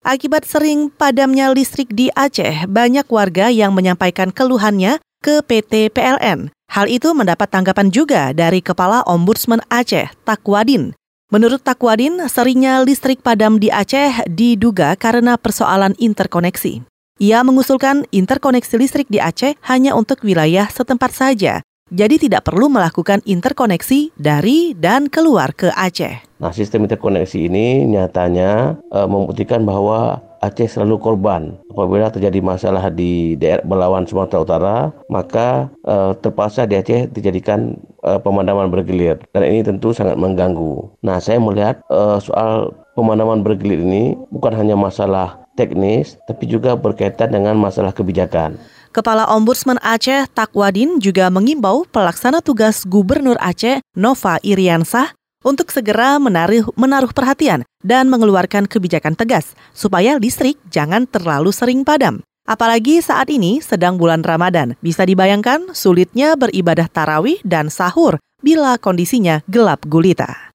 Akibat sering padamnya listrik di Aceh, banyak warga yang menyampaikan keluhannya ke PT PLN. Hal itu mendapat tanggapan juga dari Kepala Ombudsman Aceh, Takwadin. Menurut Takwadin, seringnya listrik padam di Aceh diduga karena persoalan interkoneksi. Ia mengusulkan interkoneksi listrik di Aceh hanya untuk wilayah setempat saja, jadi tidak perlu melakukan interkoneksi dari dan keluar ke Aceh. Nah, sistem interkoneksi ini nyatanya uh, membuktikan bahwa Aceh selalu korban apabila terjadi masalah di daerah Belawan Sumatera Utara, maka uh, terpaksa di Aceh dijadikan uh, pemadaman bergilir dan ini tentu sangat mengganggu. Nah, saya melihat uh, soal pemadaman bergilir ini bukan hanya masalah teknis tapi juga berkaitan dengan masalah kebijakan. Kepala Ombudsman Aceh Takwadin juga mengimbau pelaksana tugas Gubernur Aceh Nova Iriansah untuk segera menaruh, menaruh perhatian dan mengeluarkan kebijakan tegas supaya listrik jangan terlalu sering padam. Apalagi saat ini sedang bulan Ramadan, bisa dibayangkan sulitnya beribadah tarawih dan sahur bila kondisinya gelap gulita.